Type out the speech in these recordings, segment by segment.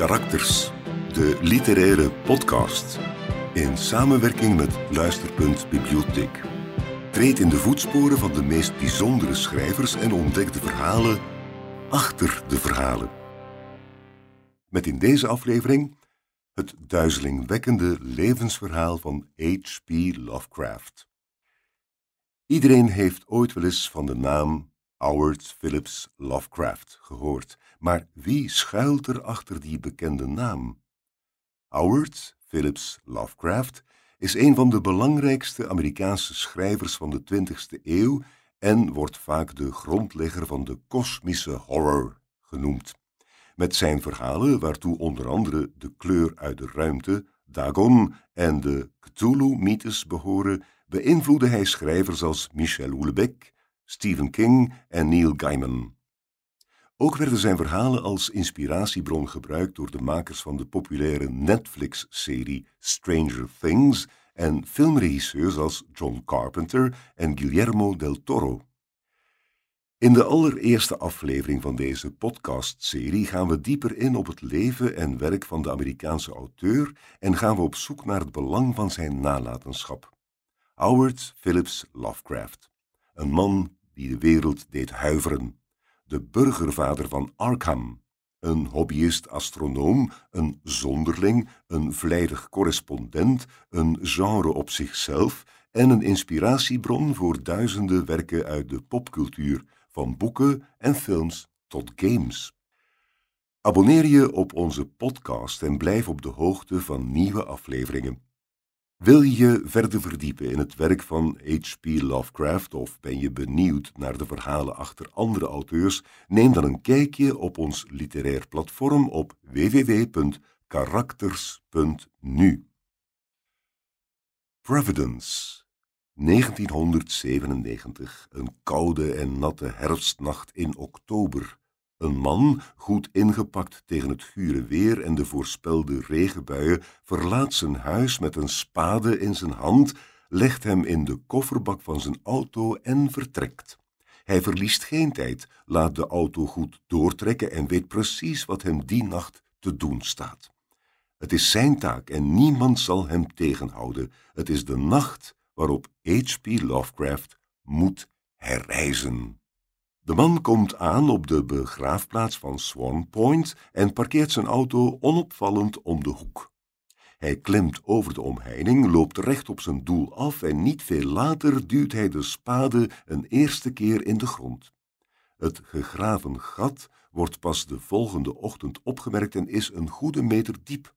Karakters, de literaire podcast. In samenwerking met Luisterpunt Bibliotheek. Treed in de voetsporen van de meest bijzondere schrijvers en ontdek de verhalen achter de verhalen. Met in deze aflevering het duizelingwekkende levensverhaal van H.P. Lovecraft. Iedereen heeft ooit wel eens van de naam Howard Phillips Lovecraft gehoord, maar wie schuilt er achter die bekende naam? Howard Phillips Lovecraft is een van de belangrijkste Amerikaanse schrijvers van de 20e eeuw en wordt vaak de grondlegger van de kosmische horror genoemd. Met zijn verhalen, waartoe onder andere de kleur uit de ruimte, Dagon en de Cthulhu-mythes behoren, beïnvloedde hij schrijvers als Michel Houellebecq, Stephen King en Neil Gaiman. Ook werden zijn verhalen als inspiratiebron gebruikt door de makers van de populaire Netflix-serie Stranger Things en filmregisseurs als John Carpenter en Guillermo del Toro. In de allereerste aflevering van deze podcastserie gaan we dieper in op het leven en werk van de Amerikaanse auteur en gaan we op zoek naar het belang van zijn nalatenschap. Howard Phillips Lovecraft, een man die de wereld deed huiveren, de burgervader van Arkham, een hobbyist-astronoom, een zonderling, een vlijtig correspondent, een genre op zichzelf en een inspiratiebron voor duizenden werken uit de popcultuur, van boeken en films tot games. Abonneer je op onze podcast en blijf op de hoogte van nieuwe afleveringen. Wil je je verder verdiepen in het werk van H.P. Lovecraft of ben je benieuwd naar de verhalen achter andere auteurs? Neem dan een kijkje op ons literair platform op www.karakters.nu. Providence, 1997, een koude en natte herfstnacht in oktober. Een man, goed ingepakt tegen het gure weer en de voorspelde regenbuien, verlaat zijn huis met een spade in zijn hand, legt hem in de kofferbak van zijn auto en vertrekt. Hij verliest geen tijd, laat de auto goed doortrekken en weet precies wat hem die nacht te doen staat. Het is zijn taak en niemand zal hem tegenhouden. Het is de nacht waarop H.P. Lovecraft moet herreizen. De man komt aan op de begraafplaats van Swan Point en parkeert zijn auto onopvallend om de hoek. Hij klimt over de omheining, loopt recht op zijn doel af en niet veel later duwt hij de spade een eerste keer in de grond. Het gegraven gat wordt pas de volgende ochtend opgemerkt en is een goede meter diep.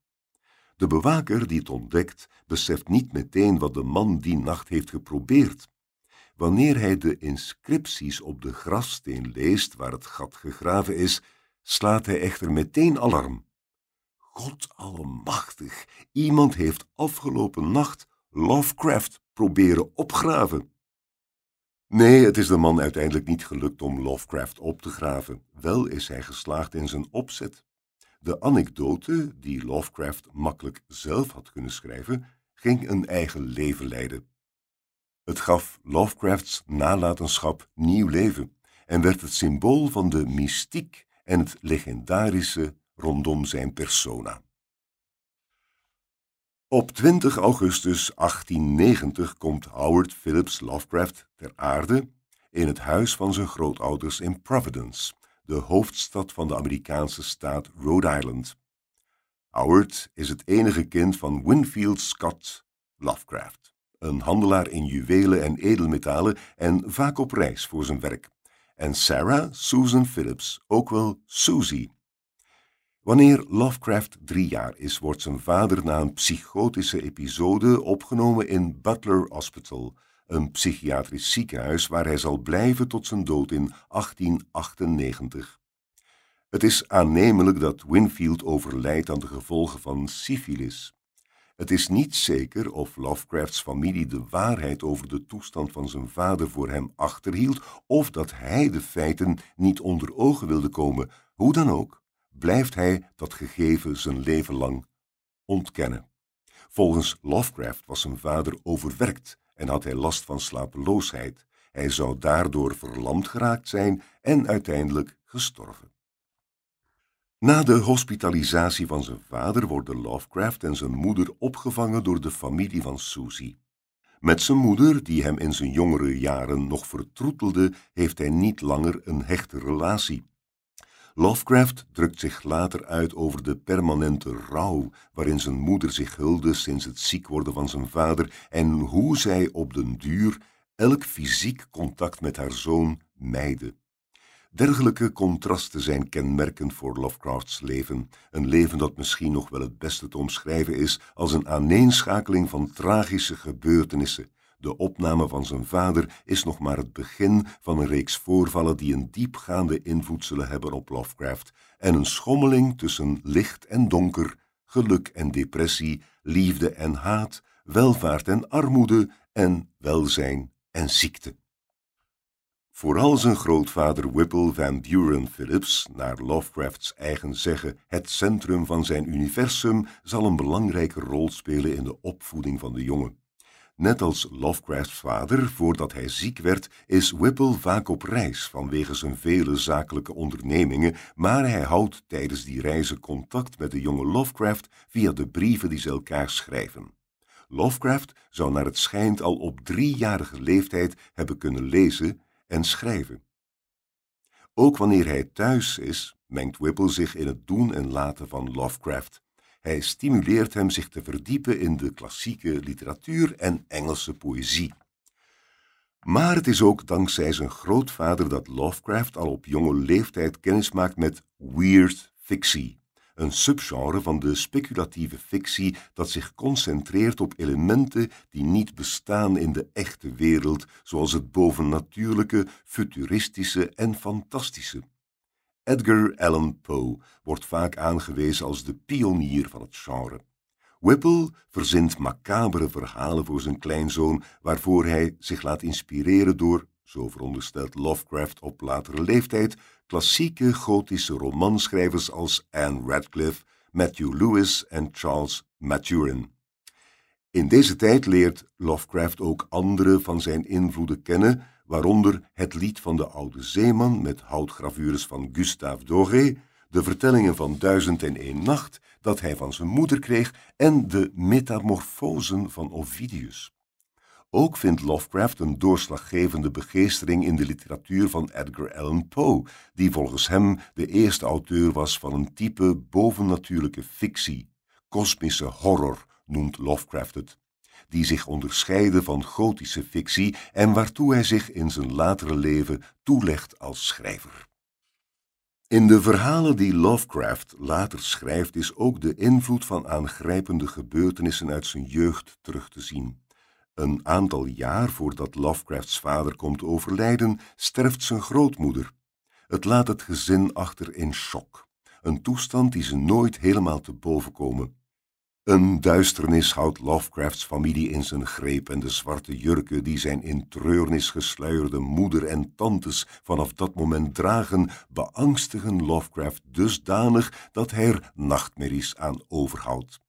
De bewaker die het ontdekt, beseft niet meteen wat de man die nacht heeft geprobeerd. Wanneer hij de inscripties op de grafsteen leest waar het gat gegraven is, slaat hij echter meteen alarm. God allemachtig, iemand heeft afgelopen nacht Lovecraft proberen opgraven. Nee, het is de man uiteindelijk niet gelukt om Lovecraft op te graven. Wel is hij geslaagd in zijn opzet. De anekdote, die Lovecraft makkelijk zelf had kunnen schrijven, ging een eigen leven leiden. Het gaf Lovecrafts nalatenschap nieuw leven en werd het symbool van de mystiek en het legendarische rondom zijn persona. Op 20 augustus 1890 komt Howard Phillips Lovecraft ter aarde in het huis van zijn grootouders in Providence, de hoofdstad van de Amerikaanse staat Rhode Island. Howard is het enige kind van Winfield Scott Lovecraft een handelaar in juwelen en edelmetalen en vaak op reis voor zijn werk. En Sarah Susan Phillips, ook wel Susie. Wanneer Lovecraft drie jaar is, wordt zijn vader na een psychotische episode opgenomen in Butler Hospital, een psychiatrisch ziekenhuis waar hij zal blijven tot zijn dood in 1898. Het is aannemelijk dat Winfield overlijdt aan de gevolgen van syfilis. Het is niet zeker of Lovecrafts familie de waarheid over de toestand van zijn vader voor hem achterhield, of dat hij de feiten niet onder ogen wilde komen. Hoe dan ook, blijft hij dat gegeven zijn leven lang ontkennen. Volgens Lovecraft was zijn vader overwerkt en had hij last van slapeloosheid. Hij zou daardoor verlamd geraakt zijn en uiteindelijk gestorven. Na de hospitalisatie van zijn vader worden Lovecraft en zijn moeder opgevangen door de familie van Susie. Met zijn moeder, die hem in zijn jongere jaren nog vertroetelde, heeft hij niet langer een hechte relatie. Lovecraft drukt zich later uit over de permanente rouw waarin zijn moeder zich hulde sinds het ziek worden van zijn vader en hoe zij op den duur elk fysiek contact met haar zoon meidde. Dergelijke contrasten zijn kenmerkend voor Lovecrafts leven, een leven dat misschien nog wel het beste te omschrijven is als een aaneenschakeling van tragische gebeurtenissen. De opname van zijn vader is nog maar het begin van een reeks voorvallen die een diepgaande invloed zullen hebben op Lovecraft en een schommeling tussen licht en donker, geluk en depressie, liefde en haat, welvaart en armoede en welzijn en ziekte. Vooral zijn grootvader Whipple Van Buren Phillips, naar Lovecrafts eigen zeggen het centrum van zijn universum, zal een belangrijke rol spelen in de opvoeding van de jongen. Net als Lovecrafts vader, voordat hij ziek werd, is Whipple vaak op reis vanwege zijn vele zakelijke ondernemingen, maar hij houdt tijdens die reizen contact met de jonge Lovecraft via de brieven die ze elkaar schrijven. Lovecraft zou naar het schijnt al op driejarige leeftijd hebben kunnen lezen en schrijven. Ook wanneer hij thuis is, mengt Whipple zich in het doen en laten van Lovecraft. Hij stimuleert hem zich te verdiepen in de klassieke literatuur en Engelse poëzie. Maar het is ook dankzij zijn grootvader dat Lovecraft al op jonge leeftijd kennis maakt met weird fictie, een subgenre van de speculatieve fictie dat zich concentreert op elementen die niet bestaan in de echte wereld, zoals het bovennatuurlijke, futuristische en fantastische. Edgar Allan Poe wordt vaak aangewezen als de pionier van het genre. Whipple verzint macabere verhalen voor zijn kleinzoon, waarvoor hij zich laat inspireren door, zo veronderstelt Lovecraft op latere leeftijd, klassieke gotische romanschrijvers als Anne Radcliffe, Matthew Lewis en Charles Maturin. In deze tijd leert Lovecraft ook andere van zijn invloeden kennen, waaronder het lied van de oude zeeman met houtgravures van Gustave Doré, de vertellingen van Duizend en een Nacht dat hij van zijn moeder kreeg en de metamorfosen van Ovidius. Ook vindt Lovecraft een doorslaggevende begeestering in de literatuur van Edgar Allan Poe, die volgens hem de eerste auteur was van een type bovennatuurlijke fictie. Kosmische horror noemt Lovecraft het, die zich onderscheidde van gotische fictie en waartoe hij zich in zijn latere leven toelegt als schrijver. In de verhalen die Lovecraft later schrijft is ook de invloed van aangrijpende gebeurtenissen uit zijn jeugd terug te zien. Een aantal jaar voordat Lovecrafts vader komt overlijden, sterft zijn grootmoeder. Het laat het gezin achter in shock, een toestand die ze nooit helemaal te boven komen. Een duisternis houdt Lovecrafts familie in zijn greep en de zwarte jurken die zijn in treurnis gesluierde moeder en tantes vanaf dat moment dragen, beangstigen Lovecraft dusdanig dat hij er nachtmerries aan overhoudt.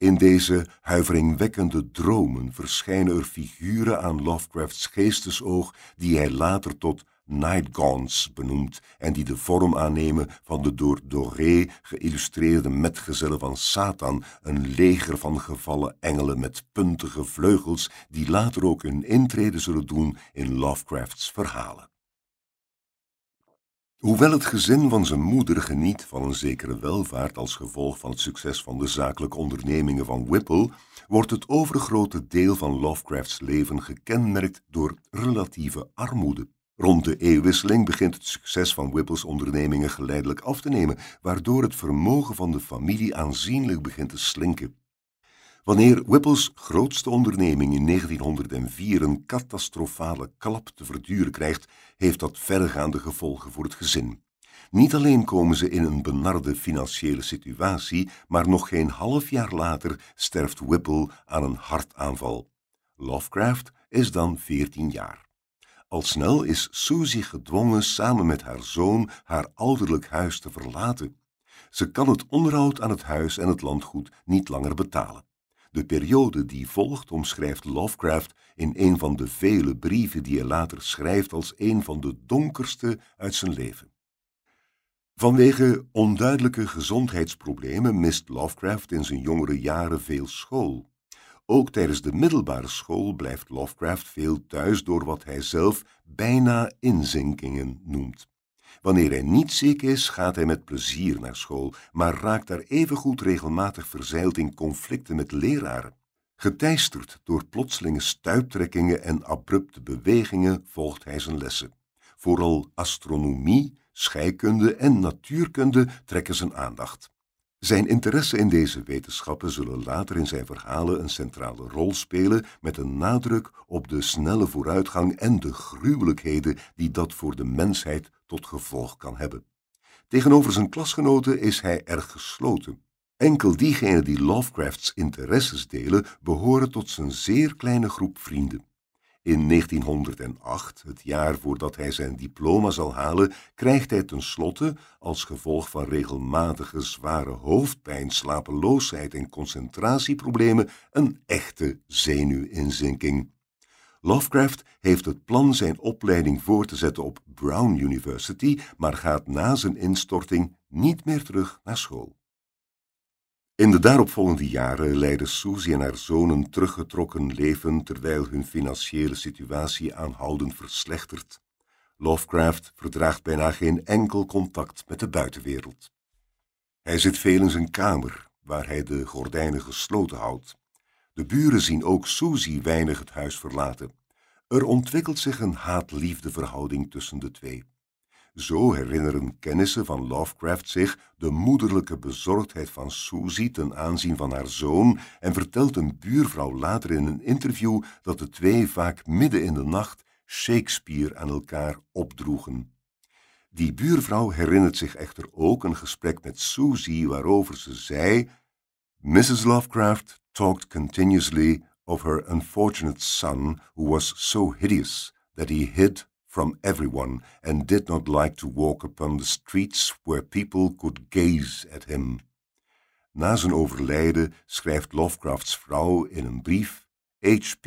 In deze huiveringwekkende dromen verschijnen er figuren aan Lovecrafts geestesoog die hij later tot Nightgaunts benoemt en die de vorm aannemen van de door Doré geïllustreerde metgezellen van Satan, een leger van gevallen engelen met puntige vleugels die later ook hun intrede zullen doen in Lovecrafts verhalen. Hoewel het gezin van zijn moeder geniet van een zekere welvaart als gevolg van het succes van de zakelijke ondernemingen van Whipple, wordt het overgrote deel van Lovecrafts leven gekenmerkt door relatieve armoede. Rond de eeuwwisseling begint het succes van Whipple's ondernemingen geleidelijk af te nemen, waardoor het vermogen van de familie aanzienlijk begint te slinken. Wanneer Whipple's grootste onderneming in 1904 een catastrofale klap te verduren krijgt, heeft dat verregaande gevolgen voor het gezin. Niet alleen komen ze in een benarde financiële situatie, maar nog geen half jaar later sterft Whipple aan een hartaanval. Lovecraft is dan 14 jaar. Al snel is Susie gedwongen samen met haar zoon haar ouderlijk huis te verlaten. Ze kan het onderhoud aan het huis en het landgoed niet langer betalen. De periode die volgt omschrijft Lovecraft in een van de vele brieven die hij later schrijft als een van de donkerste uit zijn leven. Vanwege onduidelijke gezondheidsproblemen mist Lovecraft in zijn jongere jaren veel school. Ook tijdens de middelbare school blijft Lovecraft veel thuis door wat hij zelf bijna inzinkingen noemt. Wanneer hij niet ziek is, gaat hij met plezier naar school, maar raakt daar evengoed regelmatig verzeild in conflicten met leraren. Geteisterd door plotselinge stuiptrekkingen en abrupte bewegingen volgt hij zijn lessen. Vooral astronomie, scheikunde en natuurkunde trekken zijn aandacht. Zijn interesse in deze wetenschappen zullen later in zijn verhalen een centrale rol spelen met een nadruk op de snelle vooruitgang en de gruwelijkheden die dat voor de mensheid tot gevolg kan hebben. Tegenover zijn klasgenoten is hij erg gesloten. Enkel diegenen die Lovecrafts interesses delen, behoren tot zijn zeer kleine groep vrienden. In 1908, het jaar voordat hij zijn diploma zal halen, krijgt hij tenslotte, als gevolg van regelmatige zware hoofdpijn, slapeloosheid en concentratieproblemen, een echte zenuwinzinking. Lovecraft heeft het plan zijn opleiding voor te zetten op Brown University, maar gaat na zijn instorting niet meer terug naar school. In de daaropvolgende jaren leidden Susie en haar zoon een teruggetrokken leven terwijl hun financiële situatie aanhoudend verslechtert. Lovecraft verdraagt bijna geen enkel contact met de buitenwereld. Hij zit veel in zijn kamer, waar hij de gordijnen gesloten houdt. De buren zien ook Susie weinig het huis verlaten. Er ontwikkelt zich een haat-liefde verhouding tussen de twee. Zo herinneren kennissen van Lovecraft zich de moederlijke bezorgdheid van Susie ten aanzien van haar zoon en vertelt een buurvrouw later in een interview dat de twee vaak midden in de nacht Shakespeare aan elkaar opdroegen. Die buurvrouw herinnert zich echter ook een gesprek met Susie waarover ze zei Mrs. Lovecraft talked continuously of her unfortunate son who was so hideous that he hid from everyone and did not like to walk upon the streets where people could gaze at him. Na zijn overlijden schrijft Lovecrafts vrouw in een brief H.P.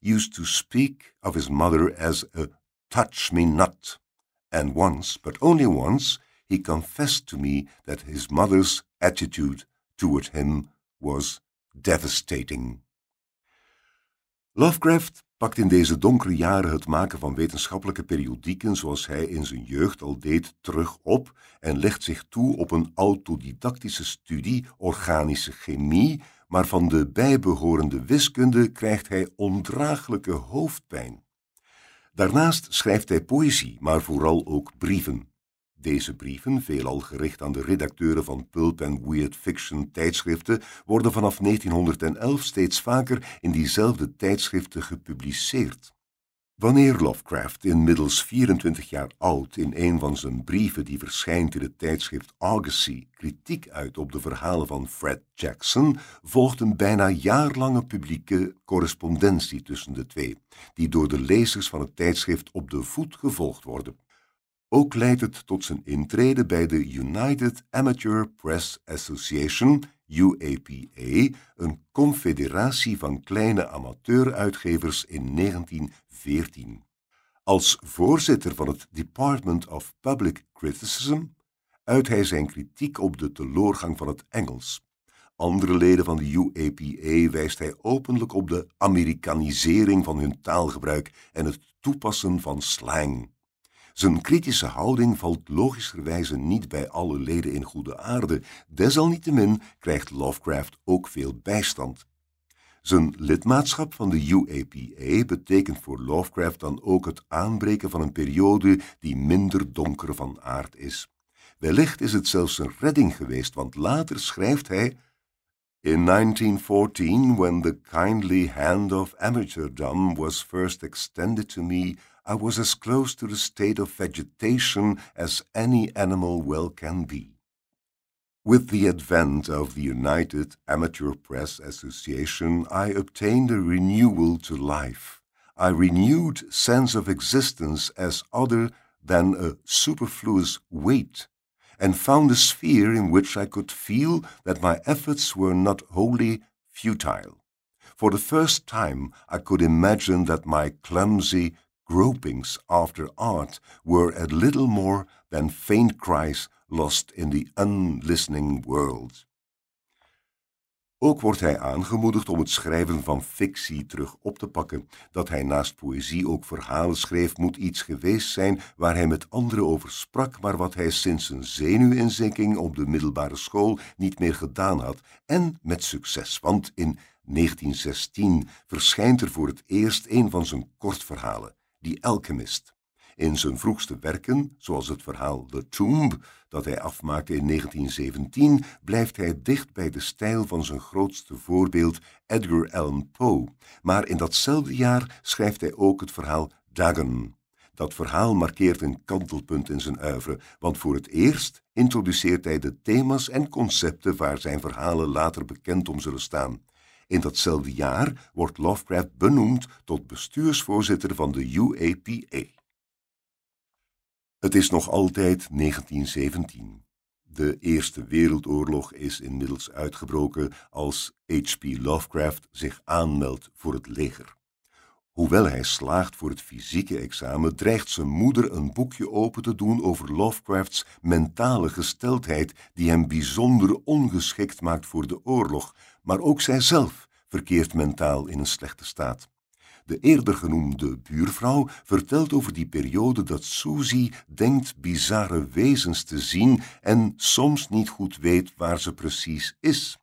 used to speak of his mother as a touch me not, and once, but only once, he confessed to me that his mother's attitude toward him was devastating. Lovecraft pakt in deze donkere jaren het maken van wetenschappelijke periodieken zoals hij in zijn jeugd al deed terug op en legt zich toe op een autodidactische studie organische chemie, maar van de bijbehorende wiskunde krijgt hij ondraaglijke hoofdpijn. Daarnaast schrijft hij poëzie, maar vooral ook brieven. Deze brieven, veelal gericht aan de redacteuren van pulp en weird fiction tijdschriften, worden vanaf 1911 steeds vaker in diezelfde tijdschriften gepubliceerd. Wanneer Lovecraft, inmiddels 24 jaar oud, in een van zijn brieven die verschijnt in het tijdschrift Argosy, kritiek uit op de verhalen van Fred Jackson, volgt een bijna jaarlange publieke correspondentie tussen de twee, die door de lezers van het tijdschrift op de voet gevolgd worden. Ook leidt het tot zijn intrede bij de United Amateur Press Association, UAPA, een confederatie van kleine amateuruitgevers in 1914. Als voorzitter van het Department of Public Criticism uit hij zijn kritiek op de teloorgang van het Engels. Andere leden van de UAPA wijst hij openlijk op de Amerikanisering van hun taalgebruik en het toepassen van slang. Zijn kritische houding valt logischerwijze niet bij alle leden in goede aarde, desalniettemin krijgt Lovecraft ook veel bijstand. Zijn lidmaatschap van de UAPA betekent voor Lovecraft dan ook het aanbreken van een periode die minder donker van aard is. Wellicht is het zelfs een redding geweest, want later schrijft hij In 1914, when the kindly hand of amateurdom was first extended to me, I was as close to the state of vegetation as any animal well can be. With the advent of the United Amateur Press Association, I obtained a renewal to life, a renewed sense of existence as other than a superfluous weight, and found a sphere in which I could feel that my efforts were not wholly futile. For the first time, I could imagine that my clumsy, gropings after art were a little more than faint cries lost in the unlistening world. Ook wordt hij aangemoedigd om het schrijven van fictie terug op te pakken. Dat hij naast poëzie ook verhalen schreef, moet iets geweest zijn waar hij met anderen over sprak, maar wat hij sinds een zenuwinzinking op de middelbare school niet meer gedaan had. En met succes, want in 1916 verschijnt er voor het eerst een van zijn kortverhalen, The Alchemist. In zijn vroegste werken, zoals het verhaal The Tomb, dat hij afmaakte in 1917, blijft hij dicht bij de stijl van zijn grootste voorbeeld Edgar Allan Poe. Maar in datzelfde jaar schrijft hij ook het verhaal Dagon. Dat verhaal markeert een kantelpunt in zijn oeuvre, want voor het eerst introduceert hij de thema's en concepten waar zijn verhalen later bekend om zullen staan. In datzelfde jaar wordt Lovecraft benoemd tot bestuursvoorzitter van de UAPA. Het is nog altijd 1917. De Eerste Wereldoorlog is inmiddels uitgebroken als H.P. Lovecraft zich aanmeldt voor het leger. Hoewel hij slaagt voor het fysieke examen, dreigt zijn moeder een boekje open te doen over Lovecrafts mentale gesteldheid, die hem bijzonder ongeschikt maakt voor de oorlog, maar ook zijzelf verkeert mentaal in een slechte staat. De eerder genoemde buurvrouw vertelt over die periode dat Susie denkt bizarre wezens te zien en soms niet goed weet waar ze precies is.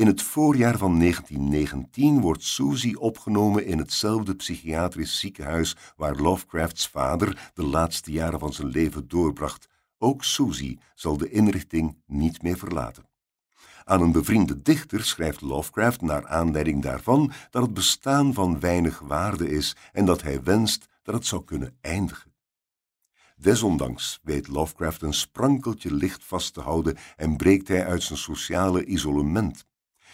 In het voorjaar van 1919 wordt Susie opgenomen in hetzelfde psychiatrisch ziekenhuis waar Lovecrafts vader de laatste jaren van zijn leven doorbracht. Ook Susie zal de inrichting niet meer verlaten. Aan een bevriende dichter schrijft Lovecraft naar aanleiding daarvan dat het bestaan van weinig waarde is en dat hij wenst dat het zou kunnen eindigen. Desondanks weet Lovecraft een sprankeltje licht vast te houden en breekt hij uit zijn sociale isolement.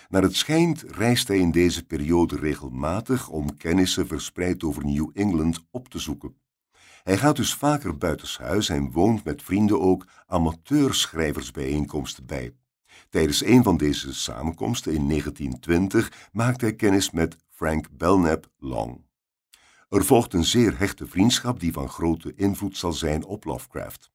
Naar het schijnt reist hij in deze periode regelmatig om kennissen verspreid over New England op te zoeken. Hij gaat dus vaker buitenshuis en woont met vrienden ook amateurschrijversbijeenkomsten bij. Tijdens een van deze samenkomsten in 1920 maakte hij kennis met Frank Belknap Long. Er volgt een zeer hechte vriendschap die van grote invloed zal zijn op Lovecraft.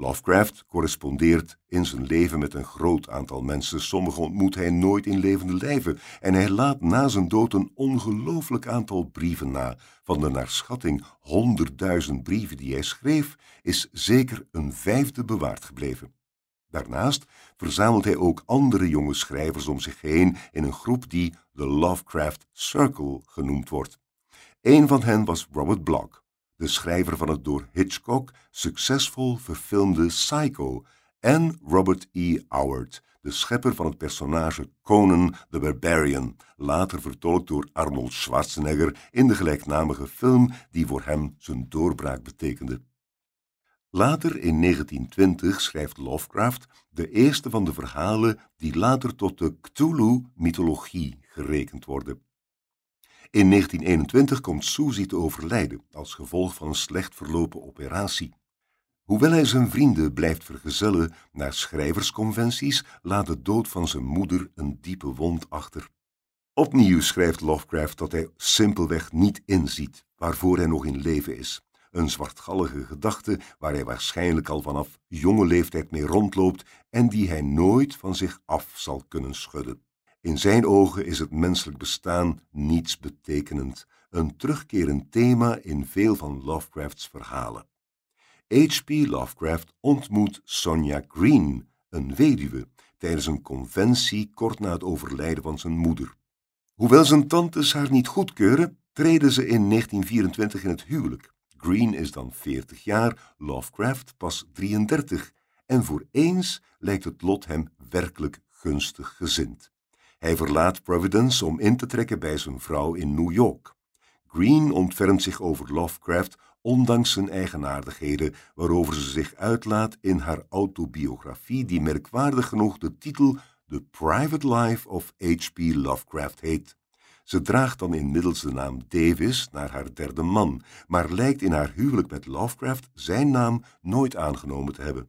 Lovecraft correspondeert in zijn leven met een groot aantal mensen, sommige ontmoet hij nooit in levende lijven, en hij laat na zijn dood een ongelooflijk aantal brieven na. Van de naar schatting honderdduizend brieven die hij schreef, is zeker een vijfde bewaard gebleven. Daarnaast verzamelt hij ook andere jonge schrijvers om zich heen in een groep die de Lovecraft Circle genoemd wordt. Een van hen was Robert Bloch, de schrijver van het door Hitchcock succesvol verfilmde Psycho, en Robert E. Howard, de schepper van het personage Conan the Barbarian, later vertolkt door Arnold Schwarzenegger in de gelijknamige film die voor hem zijn doorbraak betekende. Later in 1920 schrijft Lovecraft de eerste van de verhalen die later tot de Cthulhu-mythologie gerekend worden. In 1921 komt Susie te overlijden als gevolg van een slecht verlopen operatie. Hoewel hij zijn vrienden blijft vergezellen naar schrijversconventies, laat de dood van zijn moeder een diepe wond achter. Opnieuw schrijft Lovecraft dat hij simpelweg niet inziet waarvoor hij nog in leven is een zwartgallige gedachte waar hij waarschijnlijk al vanaf jonge leeftijd mee rondloopt en die hij nooit van zich af zal kunnen schudden. In zijn ogen is het menselijk bestaan niets betekenend, een terugkerend thema in veel van Lovecrafts verhalen. H.P. Lovecraft ontmoet Sonja Green, een weduwe, tijdens een conventie kort na het overlijden van zijn moeder. Hoewel zijn tantes haar niet goedkeuren, treden ze in 1924 in het huwelijk. Green is dan 40 jaar, Lovecraft pas 33 en voor eens lijkt het lot hem werkelijk gunstig gezind. Hij verlaat Providence om in te trekken bij zijn vrouw in New York. Green ontfermt zich over Lovecraft ondanks zijn eigenaardigheden, waarover ze zich uitlaat in haar autobiografie die merkwaardig genoeg de titel The Private Life of H.P. Lovecraft heet. Ze draagt dan inmiddels de naam Davis naar haar derde man, maar lijkt in haar huwelijk met Lovecraft zijn naam nooit aangenomen te hebben.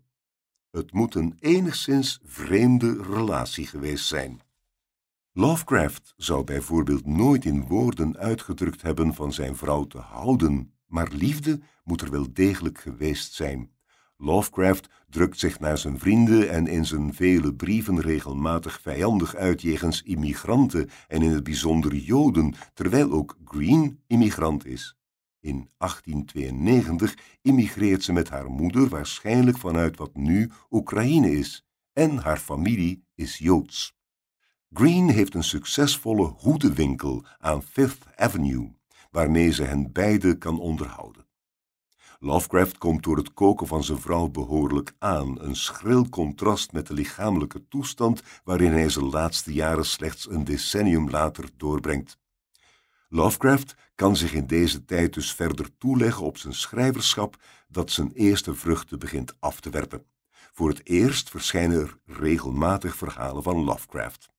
Het moet een enigszins vreemde relatie geweest zijn. Lovecraft zou bijvoorbeeld nooit in woorden uitgedrukt hebben van zijn vrouw te houden, maar liefde moet er wel degelijk geweest zijn. Lovecraft drukt zich naar zijn vrienden en in zijn vele brieven regelmatig vijandig uit jegens immigranten en in het bijzonder Joden, terwijl ook Green immigrant is. In 1892 immigreert ze met haar moeder waarschijnlijk vanuit wat nu Oekraïne is, en haar familie is Joods. Green heeft een succesvolle hoedenwinkel aan Fifth Avenue, waarmee ze hen beiden kan onderhouden. Lovecraft komt door het koken van zijn vrouw behoorlijk aan, een schril contrast met de lichamelijke toestand waarin hij zijn laatste jaren slechts een decennium later doorbrengt. Lovecraft kan zich in deze tijd dus verder toeleggen op zijn schrijverschap dat zijn eerste vruchten begint af te werpen. Voor het eerst verschijnen er regelmatig verhalen van Lovecraft.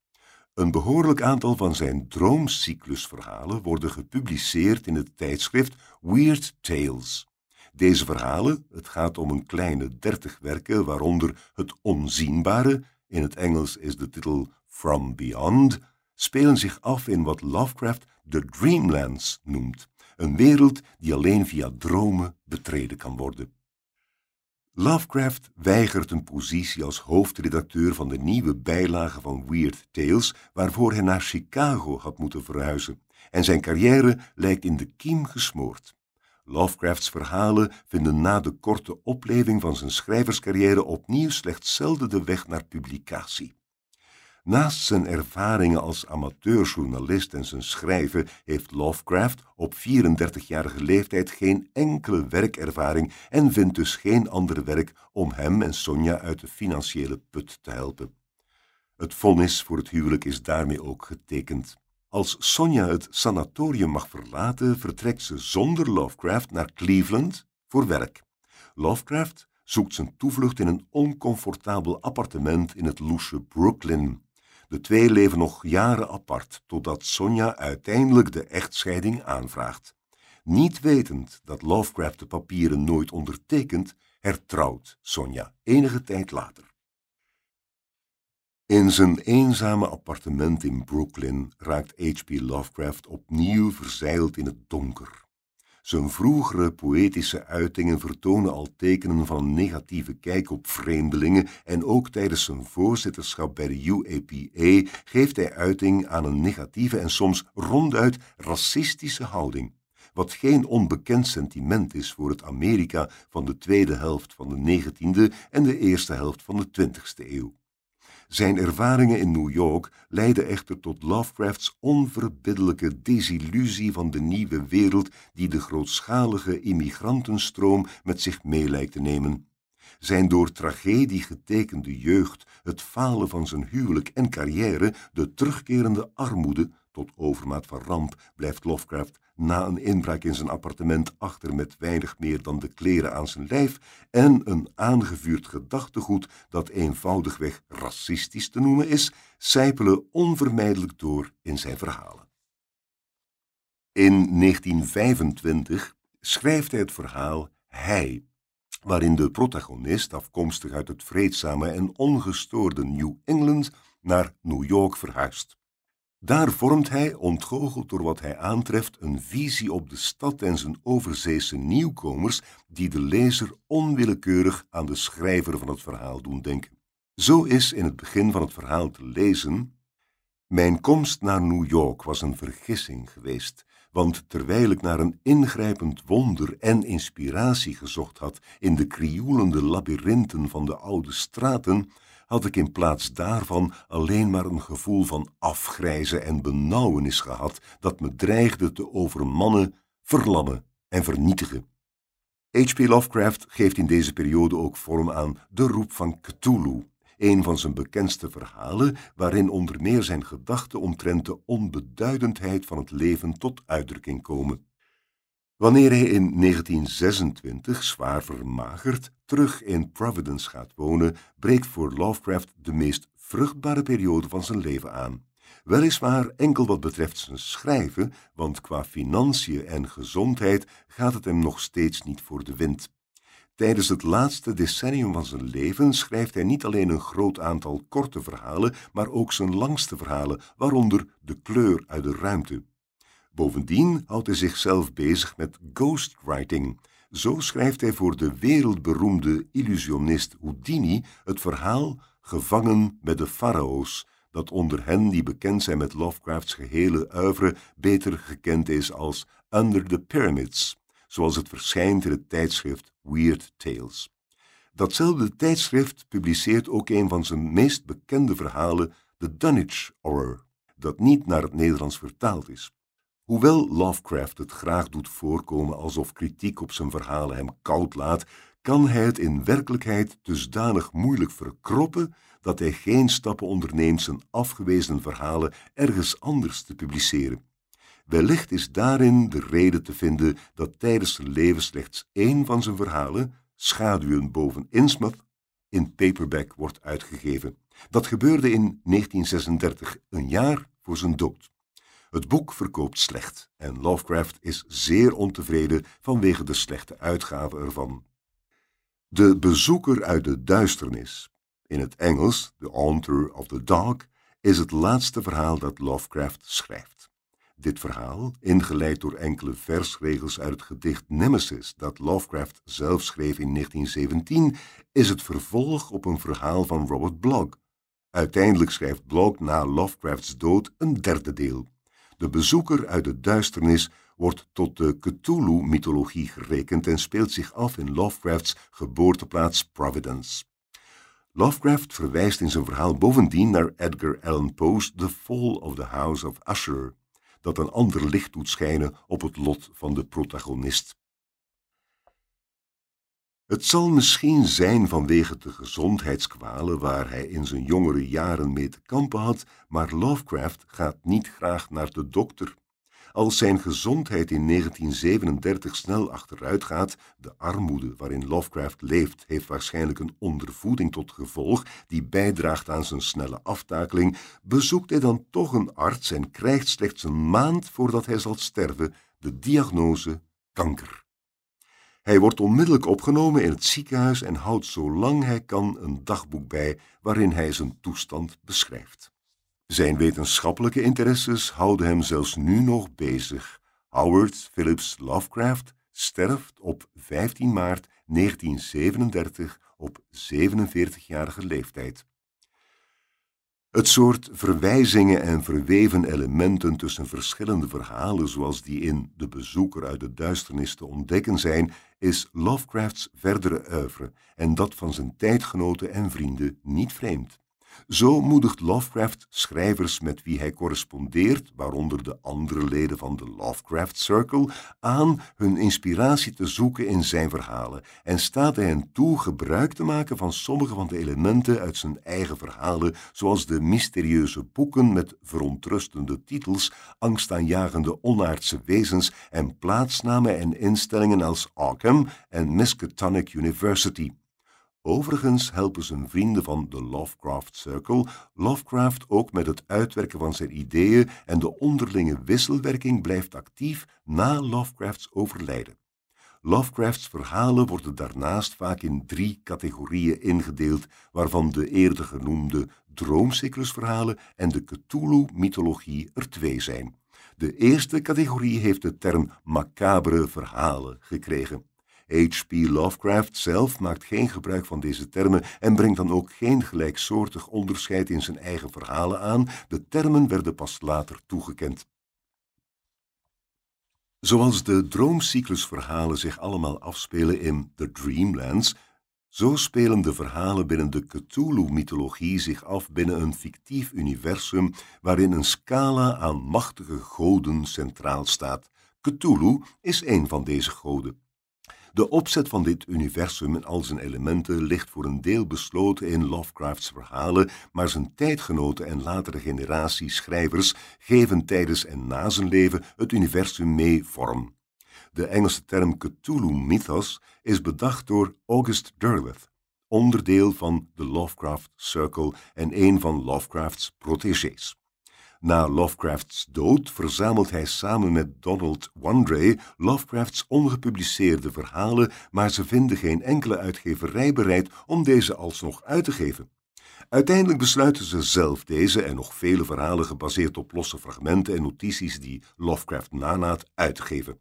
Een behoorlijk aantal van zijn droomcyclusverhalen worden gepubliceerd in het tijdschrift Weird Tales. Deze verhalen, het gaat om een kleine dertig werken, waaronder Het Onzienbare, in het Engels is de titel From Beyond, spelen zich af in wat Lovecraft de Dreamlands noemt, een wereld die alleen via dromen betreden kan worden. Lovecraft weigert een positie als hoofdredacteur van de nieuwe bijlage van Weird Tales, waarvoor hij naar Chicago had moeten verhuizen, en zijn carrière lijkt in de kiem gesmoord. Lovecrafts verhalen vinden na de korte opleving van zijn schrijverscarrière opnieuw slechts zelden de weg naar publicatie. Naast zijn ervaringen als amateurjournalist en zijn schrijven heeft Lovecraft op 34-jarige leeftijd geen enkele werkervaring en vindt dus geen ander werk om hem en Sonja uit de financiële put te helpen. Het vonnis voor het huwelijk is daarmee ook getekend. Als Sonja het sanatorium mag verlaten, vertrekt ze zonder Lovecraft naar Cleveland voor werk. Lovecraft zoekt zijn toevlucht in een oncomfortabel appartement in het loesje Brooklyn. De twee leven nog jaren apart, totdat Sonja uiteindelijk de echtscheiding aanvraagt. Niet wetend dat Lovecraft de papieren nooit ondertekent, hertrouwt Sonja enige tijd later. In zijn eenzame appartement in Brooklyn raakt H.P. Lovecraft opnieuw verzeild in het donker. Zijn vroegere poëtische uitingen vertonen al tekenen van negatieve kijk op vreemdelingen en ook tijdens zijn voorzitterschap bij de UAPA geeft hij uiting aan een negatieve en soms ronduit racistische houding, wat geen onbekend sentiment is voor het Amerika van de tweede helft van de 19e en de eerste helft van de 20e eeuw. Zijn ervaringen in New York leidden echter tot Lovecrafts onverbiddelijke desillusie van de nieuwe wereld die de grootschalige immigrantenstroom met zich mee lijkt te nemen. Zijn door tragedie getekende jeugd, het falen van zijn huwelijk en carrière, de terugkerende armoede, tot overmaat van ramp blijft Lovecraft na een inbraak in zijn appartement achter met weinig meer dan de kleren aan zijn lijf en een aangevuurd gedachtegoed dat eenvoudigweg racistisch te noemen is, sijpelen onvermijdelijk door in zijn verhalen. In 1925 schrijft hij het verhaal Hij, waarin de protagonist, afkomstig uit het vreedzame en ongestoorde New England, naar New York verhuist. Daar vormt hij, ontgoocheld door wat hij aantreft, een visie op de stad en zijn overzeese nieuwkomers die de lezer onwillekeurig aan de schrijver van het verhaal doen denken. Zo is in het begin van het verhaal te lezen Mijn komst naar New York was een vergissing geweest, want terwijl ik naar een ingrijpend wonder en inspiratie gezocht had in de krioelende labyrinthen van de oude straten, had ik in plaats daarvan alleen maar een gevoel van afgrijzen en benauwenis gehad dat me dreigde te overmannen, verlammen en vernietigen. H.P. Lovecraft geeft in deze periode ook vorm aan De Roep van Cthulhu, een van zijn bekendste verhalen, waarin onder meer zijn gedachten omtrent de onbeduidendheid van het leven tot uitdrukking komen. Wanneer hij in 1926, zwaar vermagerd, terug in Providence gaat wonen, breekt voor Lovecraft de meest vruchtbare periode van zijn leven aan. Weliswaar enkel wat betreft zijn schrijven, want qua financiën en gezondheid gaat het hem nog steeds niet voor de wind. Tijdens het laatste decennium van zijn leven schrijft hij niet alleen een groot aantal korte verhalen, maar ook zijn langste verhalen, waaronder De kleur uit de ruimte. Bovendien houdt hij zichzelf bezig met ghostwriting. Zo schrijft hij voor de wereldberoemde illusionist Houdini het verhaal Gevangen met de farao's, dat onder hen die bekend zijn met Lovecrafts gehele oeuvre beter gekend is als Under the Pyramids, zoals het verschijnt in het tijdschrift Weird Tales. Datzelfde tijdschrift publiceert ook een van zijn meest bekende verhalen, The Dunwich Horror, dat niet naar het Nederlands vertaald is. Hoewel Lovecraft het graag doet voorkomen alsof kritiek op zijn verhalen hem koud laat, kan hij het in werkelijkheid dusdanig moeilijk verkroppen dat hij geen stappen onderneemt zijn afgewezen verhalen ergens anders te publiceren. Wellicht is daarin de reden te vinden dat tijdens zijn leven slechts één van zijn verhalen, Schaduwen boven Innsmouth, in paperback wordt uitgegeven. Dat gebeurde in 1936, een jaar voor zijn dood. Het boek verkoopt slecht en Lovecraft is zeer ontevreden vanwege de slechte uitgave ervan. De bezoeker uit de duisternis, in het Engels The Haunter of the Dark, is het laatste verhaal dat Lovecraft schrijft. Dit verhaal, ingeleid door enkele versregels uit het gedicht Nemesis dat Lovecraft zelf schreef in 1917, is het vervolg op een verhaal van Robert Blogg. Uiteindelijk schrijft Blogg na Lovecrafts dood een derde deel. De bezoeker uit de duisternis wordt tot de Cthulhu-mythologie gerekend en speelt zich af in Lovecrafts geboorteplaats Providence. Lovecraft verwijst in zijn verhaal bovendien naar Edgar Allan Poe's The Fall of the House of Usher, dat een ander licht doet schijnen op het lot van de protagonist. Het zal misschien zijn vanwege de gezondheidskwalen waar hij in zijn jongere jaren mee te kampen had, maar Lovecraft gaat niet graag naar de dokter. Als zijn gezondheid in 1937 snel achteruit gaat, de armoede waarin Lovecraft leeft, heeft waarschijnlijk een ondervoeding tot gevolg die bijdraagt aan zijn snelle aftakeling, bezoekt hij dan toch een arts en krijgt slechts een maand voordat hij zal sterven de diagnose kanker. Hij wordt onmiddellijk opgenomen in het ziekenhuis en houdt zolang hij kan een dagboek bij waarin hij zijn toestand beschrijft. Zijn wetenschappelijke interesses houden hem zelfs nu nog bezig. Howard Phillips Lovecraft sterft op 15 maart 1937 op 47-jarige leeftijd. Het soort verwijzingen en verweven elementen tussen verschillende verhalen, zoals die in De Bezoeker uit de Duisternis te ontdekken zijn, is Lovecrafts verdere oeuvre en dat van zijn tijdgenoten en vrienden niet vreemd. Zo moedigt Lovecraft schrijvers met wie hij correspondeert, waaronder de andere leden van de Lovecraft Circle, aan hun inspiratie te zoeken in zijn verhalen en staat hij hen toe gebruik te maken van sommige van de elementen uit zijn eigen verhalen, zoals de mysterieuze boeken met verontrustende titels, angstaanjagende onaardse wezens en plaatsnamen en instellingen als Arkham en Miskatonic University. Overigens helpen zijn vrienden van de Lovecraft Circle Lovecraft ook met het uitwerken van zijn ideeën en de onderlinge wisselwerking blijft actief na Lovecrafts overlijden. Lovecrafts verhalen worden daarnaast vaak in drie categorieën ingedeeld, waarvan de eerder genoemde droomcyclusverhalen en de Cthulhu-mythologie er twee zijn. De eerste categorie heeft de term macabere verhalen gekregen. H.P. Lovecraft zelf maakt geen gebruik van deze termen en brengt dan ook geen gelijksoortig onderscheid in zijn eigen verhalen aan. De termen werden pas later toegekend. Zoals de droomcyclusverhalen zich allemaal afspelen in The Dreamlands, zo spelen de verhalen binnen de Cthulhu-mythologie zich af binnen een fictief universum waarin een scala aan machtige goden centraal staat. Cthulhu is een van deze goden. De opzet van dit universum en al zijn elementen ligt voor een deel besloten in Lovecrafts verhalen, maar zijn tijdgenoten en latere generaties schrijvers geven tijdens en na zijn leven het universum mee vorm. De Engelse term Cthulhu Mythos is bedacht door August Derleth, onderdeel van de Lovecraft Circle en een van Lovecrafts protégés. Na Lovecrafts dood verzamelt hij samen met Donald Wandrey Lovecrafts ongepubliceerde verhalen, maar ze vinden geen enkele uitgeverij bereid om deze alsnog uit te geven. Uiteindelijk besluiten ze zelf deze en nog vele verhalen gebaseerd op losse fragmenten en notities die Lovecraft nanaat uit te geven.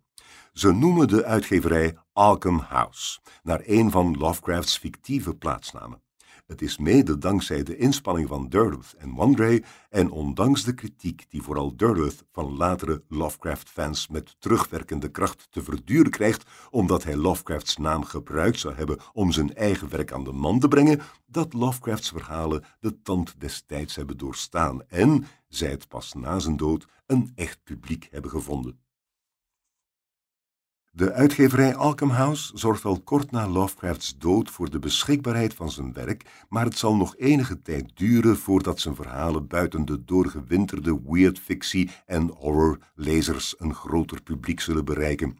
Ze noemen de uitgeverij Arkham House, naar een van Lovecrafts fictieve plaatsnamen. Het is mede dankzij de inspanning van Derleth en Wandray en ondanks de kritiek die vooral Derleth van latere Lovecraft-fans met terugwerkende kracht te verduren krijgt omdat hij Lovecrafts naam gebruikt zou hebben om zijn eigen werk aan de man te brengen, dat Lovecrafts verhalen de tand des tijds hebben doorstaan en, zij het pas na zijn dood, een echt publiek hebben gevonden. De uitgeverij Arkham House zorgt al kort na Lovecrafts dood voor de beschikbaarheid van zijn werk, maar het zal nog enige tijd duren voordat zijn verhalen buiten de doorgewinterde weird fictie en horror lezers een groter publiek zullen bereiken.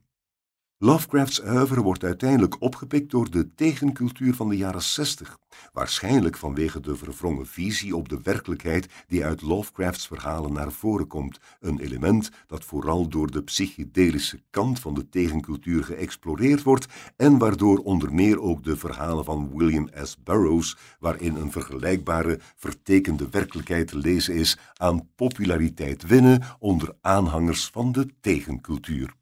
Lovecrafts oeuvre wordt uiteindelijk opgepikt door de tegencultuur van de jaren 60, waarschijnlijk vanwege de verwrongen visie op de werkelijkheid die uit Lovecrafts verhalen naar voren komt, een element dat vooral door de psychedelische kant van de tegencultuur geëxploreerd wordt en waardoor onder meer ook de verhalen van William S. Burroughs, waarin een vergelijkbare vertekende werkelijkheid te lezen is, aan populariteit winnen onder aanhangers van de tegencultuur.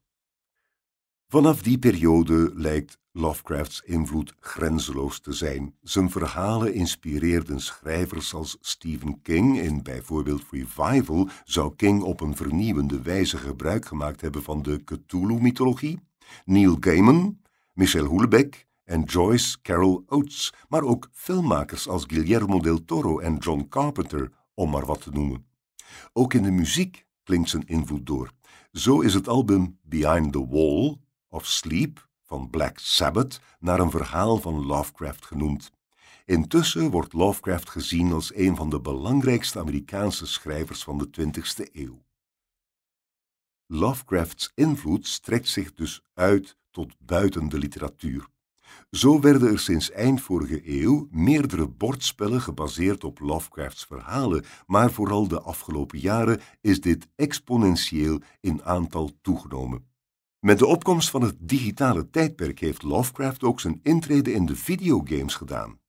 Vanaf die periode lijkt Lovecrafts invloed grenzeloos te zijn. Zijn verhalen inspireerden schrijvers als Stephen King. In bijvoorbeeld Revival zou King op een vernieuwende wijze gebruik gemaakt hebben van de Cthulhu-mythologie. Neil Gaiman, Michel Houellebecq en Joyce Carol Oates, maar ook filmmakers als Guillermo del Toro en John Carpenter, om maar wat te noemen. Ook in de muziek klinkt zijn invloed door. Zo is het album Behind the Wall of Sleep van Black Sabbath naar een verhaal van Lovecraft genoemd. Intussen wordt Lovecraft gezien als een van de belangrijkste Amerikaanse schrijvers van de 20e eeuw. Lovecrafts invloed strekt zich dus uit tot buiten de literatuur. Zo werden er sinds eind vorige eeuw meerdere bordspellen gebaseerd op Lovecrafts verhalen, maar vooral de afgelopen jaren is dit exponentieel in aantal toegenomen. Met de opkomst van het digitale tijdperk heeft Lovecraft ook zijn intrede in de videogames gedaan.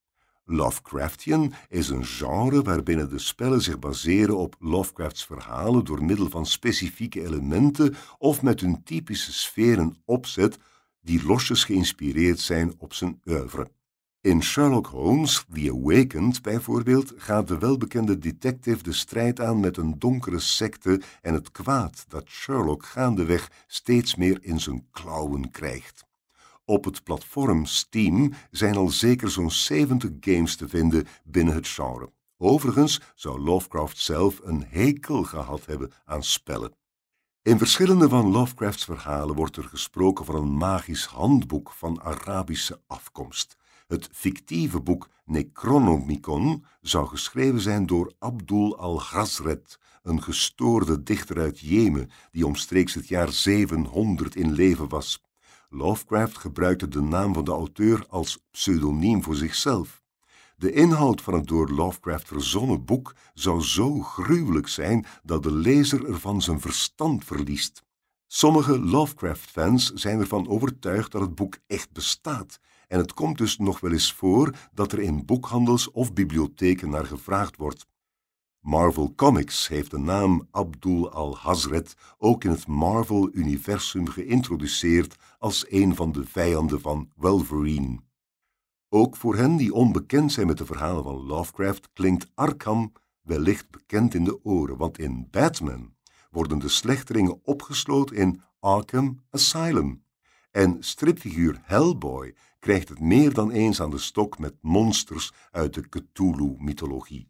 Lovecraftian is een genre waarbinnen de spellen zich baseren op Lovecrafts verhalen door middel van specifieke elementen of met hun typische sfeer en opzet die losjes geïnspireerd zijn op zijn oeuvre. In Sherlock Holmes, The Awakened bijvoorbeeld, gaat de welbekende detective de strijd aan met een donkere secte en het kwaad dat Sherlock gaandeweg steeds meer in zijn klauwen krijgt. Op het platform Steam zijn al zeker zo'n 70 games te vinden binnen het genre. Overigens zou Lovecraft zelf een hekel gehad hebben aan spellen. In verschillende van Lovecrafts verhalen wordt er gesproken van een magisch handboek van Arabische afkomst. Het fictieve boek Necronomicon zou geschreven zijn door Abdul al-Ghazret, een gestoorde dichter uit Jemen die omstreeks het jaar 700 in leven was. Lovecraft gebruikte de naam van de auteur als pseudoniem voor zichzelf. De inhoud van het door Lovecraft verzonnen boek zou zo gruwelijk zijn dat de lezer ervan zijn verstand verliest. Sommige Lovecraft-fans zijn ervan overtuigd dat het boek echt bestaat en het komt dus nog wel eens voor dat er in boekhandels of bibliotheken naar gevraagd wordt. Marvel Comics heeft de naam Abdul al-Hazret ook in het Marvel-universum geïntroduceerd als een van de vijanden van Wolverine. Ook voor hen die onbekend zijn met de verhalen van Lovecraft klinkt Arkham wellicht bekend in de oren, want in Batman worden de slechteringen opgesloten in Arkham Asylum. En stripfiguur Hellboy krijgt het meer dan eens aan de stok met monsters uit de Cthulhu-mythologie.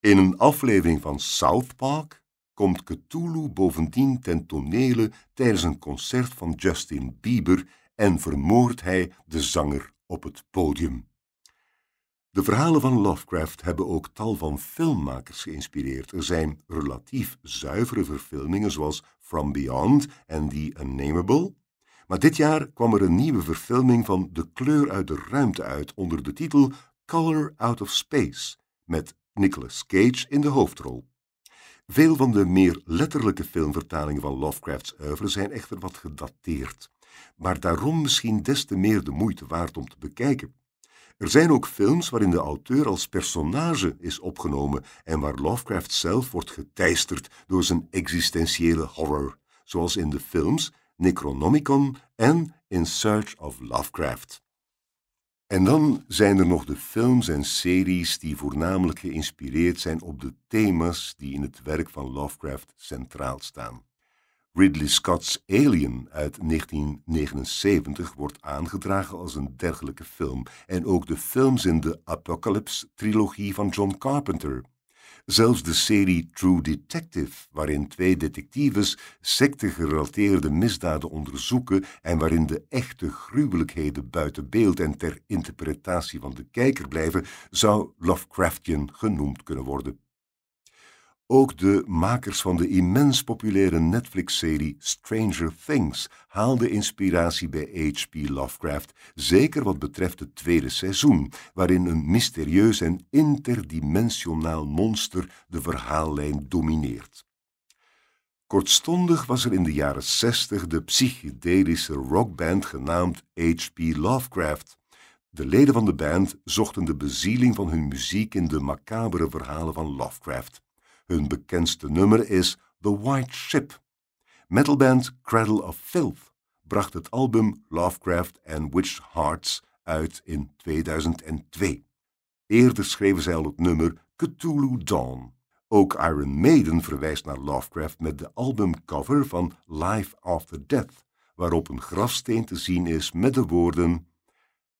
In een aflevering van South Park komt Cthulhu bovendien ten tonele tijdens een concert van Justin Bieber en vermoordt hij de zanger op het podium. De verhalen van Lovecraft hebben ook tal van filmmakers geïnspireerd. Er zijn relatief zuivere verfilmingen zoals From Beyond en The Unnameable, maar dit jaar kwam er een nieuwe verfilming van De kleur uit de ruimte uit onder de titel Color Out of Space, met Nicolas Cage in de hoofdrol. Veel van de meer letterlijke filmvertalingen van Lovecrafts oeuvre zijn echter wat gedateerd, maar daarom misschien des te meer de moeite waard om te bekijken. Er zijn ook films waarin de auteur als personage is opgenomen en waar Lovecraft zelf wordt geteisterd door zijn existentiële horror, zoals in de films Necronomicon en In Search of Lovecraft. En dan zijn er nog de films en series die voornamelijk geïnspireerd zijn op de thema's die in het werk van Lovecraft centraal staan. Ridley Scott's Alien uit 1979 wordt aangedragen als een dergelijke film en ook de films in de Apocalypse-trilogie van John Carpenter. Zelfs de serie True Detective, waarin twee detectives secte-gerelateerde misdaden onderzoeken en waarin de echte gruwelijkheden buiten beeld en ter interpretatie van de kijker blijven, zou Lovecraftian genoemd kunnen worden. Ook de makers van de immens populaire Netflix-serie Stranger Things haalden inspiratie bij H.P. Lovecraft, zeker wat betreft het tweede seizoen, waarin een mysterieus en interdimensionaal monster de verhaallijn domineert. Kortstondig was er in de jaren 60 de psychedelische rockband genaamd H.P. Lovecraft. De leden van de band zochten de bezieling van hun muziek in de macabere verhalen van Lovecraft. Hun bekendste nummer is The White Ship. Metalband Cradle of Filth bracht het album Lovecraft and Witch Hearts uit in 2002. Eerder schreven zij al het nummer Cthulhu Dawn. Ook Iron Maiden verwijst naar Lovecraft met de albumcover van Life After Death, waarop een grafsteen te zien is met de woorden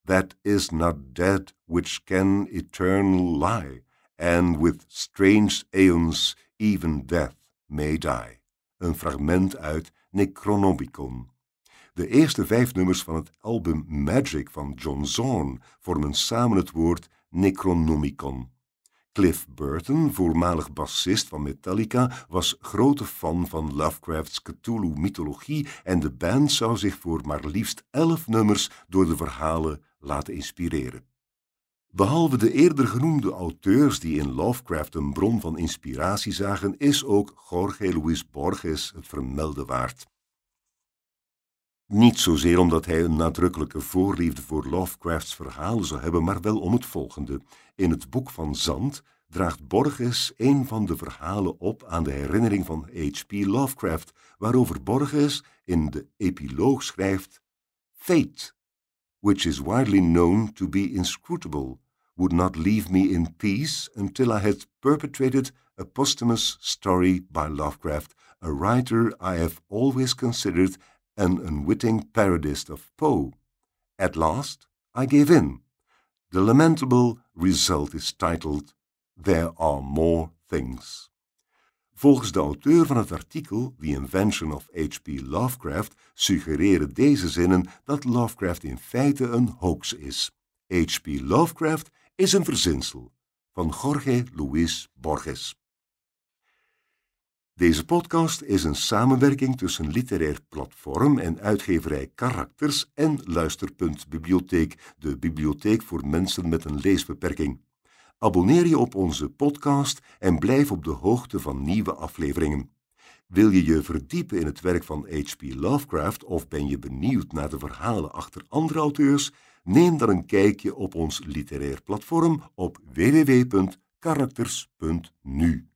That is not dead which can eternal lie and with strange aeons even death may die. Een fragment uit Necronomicon. De eerste vijf nummers van het album Magic van John Zorn vormen samen het woord Necronomicon. Cliff Burton, voormalig bassist van Metallica, was grote fan van Lovecrafts Cthulhu-mythologie en de band zou zich voor maar liefst elf nummers door de verhalen laten inspireren. Behalve de eerder genoemde auteurs die in Lovecraft een bron van inspiratie zagen, is ook Jorge Luis Borges het vermelden waard. Niet zozeer omdat hij een nadrukkelijke voorliefde voor Lovecrafts verhalen zou hebben, maar wel om het volgende. In het boek van Zand draagt Borges een van de verhalen op aan de herinnering van H.P. Lovecraft, waarover Borges in de epiloog schrijft: Fate, which is widely known to be inscrutable, would not leave me in peace until I had perpetrated a posthumous story by Lovecraft, a writer I have always considered an unwitting parodist of Poe. At last, I gave in. The lamentable result is titled There Are More Things. Volgens de auteur van het artikel The Invention of H.P. Lovecraft suggereren deze zinnen dat Lovecraft in feite een hoax is. H.P. Lovecraft is een verzinsel van Jorge Luis Borges. Deze podcast is een samenwerking tussen Literair Platform en uitgeverij Karakters en Luisterpunt Bibliotheek, de bibliotheek voor mensen met een leesbeperking. Abonneer je op onze podcast en blijf op de hoogte van nieuwe afleveringen. Wil je je verdiepen in het werk van H.P. Lovecraft of ben je benieuwd naar de verhalen achter andere auteurs? Neem dan een kijkje op ons literair platform op www.karakters.nu.